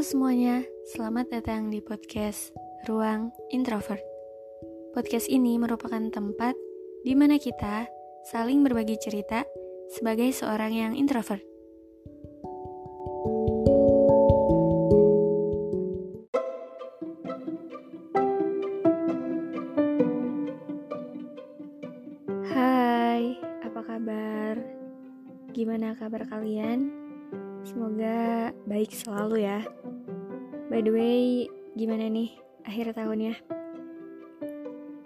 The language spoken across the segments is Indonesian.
Semuanya, selamat datang di podcast Ruang Introvert. Podcast ini merupakan tempat di mana kita saling berbagi cerita sebagai seorang yang introvert. Hai, apa kabar? Gimana kabar kalian? Semoga baik selalu ya. By the way, gimana nih akhir tahunnya?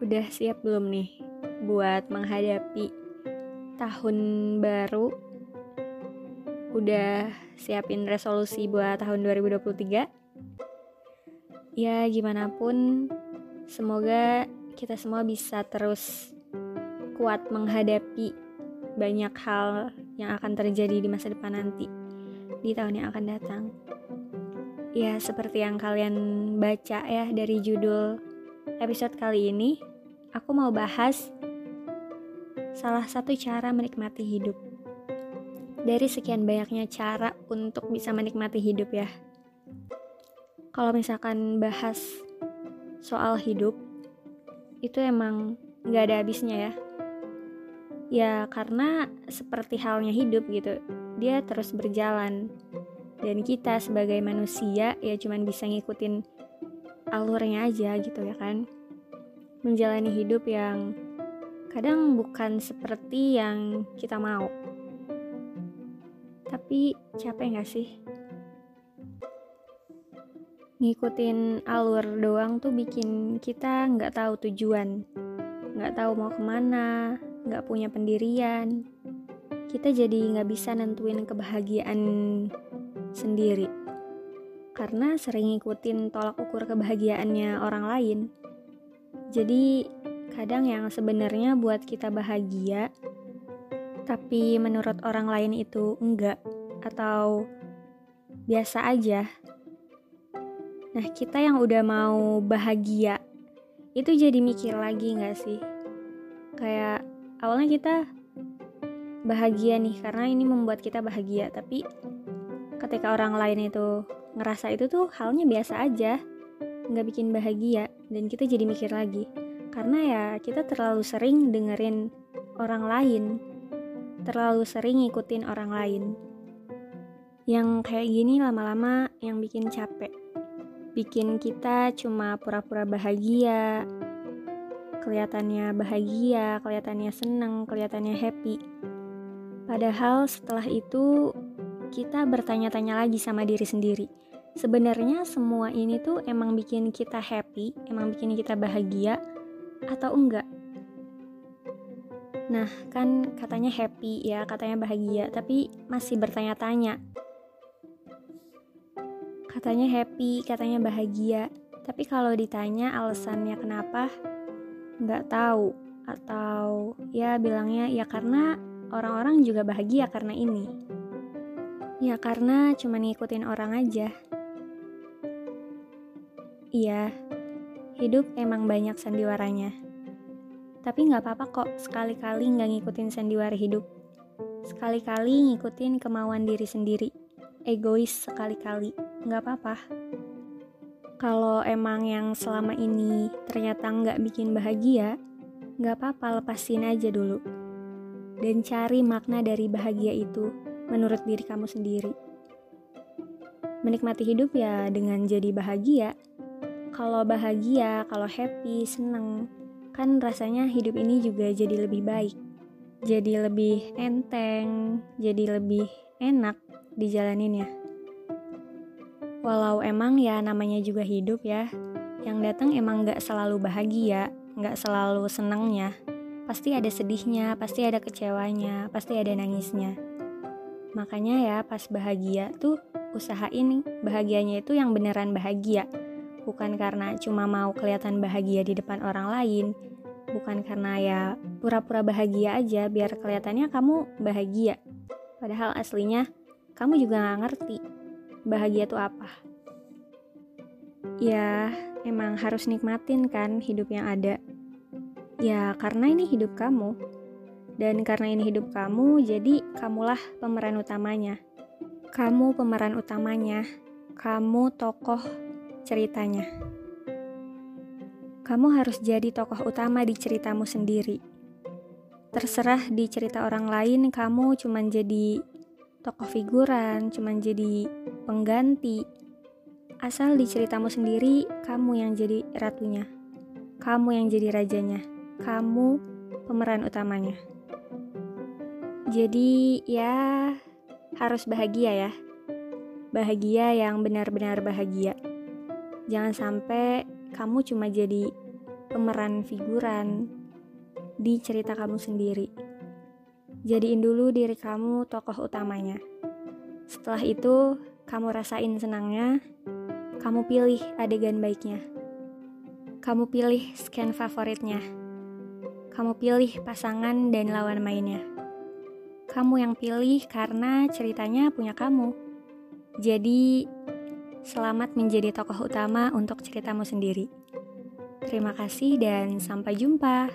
Udah siap belum nih buat menghadapi tahun baru? Udah siapin resolusi buat tahun 2023? Ya, gimana pun, semoga kita semua bisa terus kuat menghadapi banyak hal yang akan terjadi di masa depan nanti, di tahun yang akan datang. Ya, seperti yang kalian baca ya dari judul episode kali ini, aku mau bahas salah satu cara menikmati hidup. Dari sekian banyaknya cara untuk bisa menikmati hidup ya. Kalau misalkan bahas soal hidup, itu emang nggak ada habisnya ya ya karena seperti halnya hidup gitu dia terus berjalan. Dan kita sebagai manusia ya cuman bisa ngikutin alurnya aja gitu ya kan. Menjalani hidup yang kadang bukan seperti yang kita mau. Tapi capek gak sih? Ngikutin alur doang tuh bikin kita nggak tahu tujuan nggak tahu mau ke mana nggak punya pendirian, kita jadi nggak bisa nentuin kebahagiaan sendiri. Karena sering ngikutin tolak ukur kebahagiaannya orang lain. Jadi kadang yang sebenarnya buat kita bahagia, tapi menurut orang lain itu enggak atau biasa aja. Nah, kita yang udah mau bahagia, itu jadi mikir lagi nggak sih? Kayak awalnya kita bahagia nih karena ini membuat kita bahagia. Tapi ketika orang lain itu ngerasa itu tuh halnya biasa aja nggak bikin bahagia. Dan kita jadi mikir lagi. Karena ya kita terlalu sering dengerin orang lain. Terlalu sering ngikutin orang lain. Yang kayak gini lama-lama yang bikin capek bikin kita cuma pura-pura bahagia kelihatannya bahagia, kelihatannya senang, kelihatannya happy. Padahal setelah itu kita bertanya-tanya lagi sama diri sendiri. Sebenarnya semua ini tuh emang bikin kita happy, emang bikin kita bahagia atau enggak? Nah, kan katanya happy ya, katanya bahagia, tapi masih bertanya-tanya. Katanya happy, katanya bahagia, tapi kalau ditanya alasannya kenapa, nggak tahu. Atau ya bilangnya ya karena orang-orang juga bahagia karena ini. Ya karena cuma ngikutin orang aja. Iya hidup emang banyak sandiwaranya. Tapi nggak apa-apa kok sekali-kali nggak ngikutin sandiwara hidup. Sekali-kali ngikutin kemauan diri sendiri egois sekali-kali nggak apa-apa kalau emang yang selama ini ternyata nggak bikin bahagia, nggak apa-apa lepasin aja dulu. Dan cari makna dari bahagia itu menurut diri kamu sendiri. Menikmati hidup ya dengan jadi bahagia. Kalau bahagia, kalau happy, seneng, kan rasanya hidup ini juga jadi lebih baik. Jadi lebih enteng, jadi lebih enak dijalaninnya. Walau emang ya namanya juga hidup ya, yang datang emang gak selalu bahagia, nggak selalu senangnya. Pasti ada sedihnya, pasti ada kecewanya, pasti ada nangisnya. Makanya ya pas bahagia tuh usahain bahagianya itu yang beneran bahagia. Bukan karena cuma mau kelihatan bahagia di depan orang lain, bukan karena ya pura-pura bahagia aja biar kelihatannya kamu bahagia. Padahal aslinya kamu juga gak ngerti bahagia itu apa. Ya, emang harus nikmatin kan hidup yang ada. Ya, karena ini hidup kamu. Dan karena ini hidup kamu, jadi kamulah pemeran utamanya. Kamu pemeran utamanya. Kamu tokoh ceritanya. Kamu harus jadi tokoh utama di ceritamu sendiri. Terserah di cerita orang lain, kamu cuma jadi tokoh figuran, cuma jadi pengganti. Asal di ceritamu sendiri, kamu yang jadi ratunya. Kamu yang jadi rajanya kamu pemeran utamanya. Jadi ya harus bahagia ya. Bahagia yang benar-benar bahagia. Jangan sampai kamu cuma jadi pemeran figuran di cerita kamu sendiri. Jadiin dulu diri kamu tokoh utamanya. Setelah itu, kamu rasain senangnya, kamu pilih adegan baiknya. Kamu pilih scan favoritnya kamu pilih pasangan dan lawan mainnya. Kamu yang pilih karena ceritanya punya kamu. Jadi, selamat menjadi tokoh utama untuk ceritamu sendiri. Terima kasih dan sampai jumpa.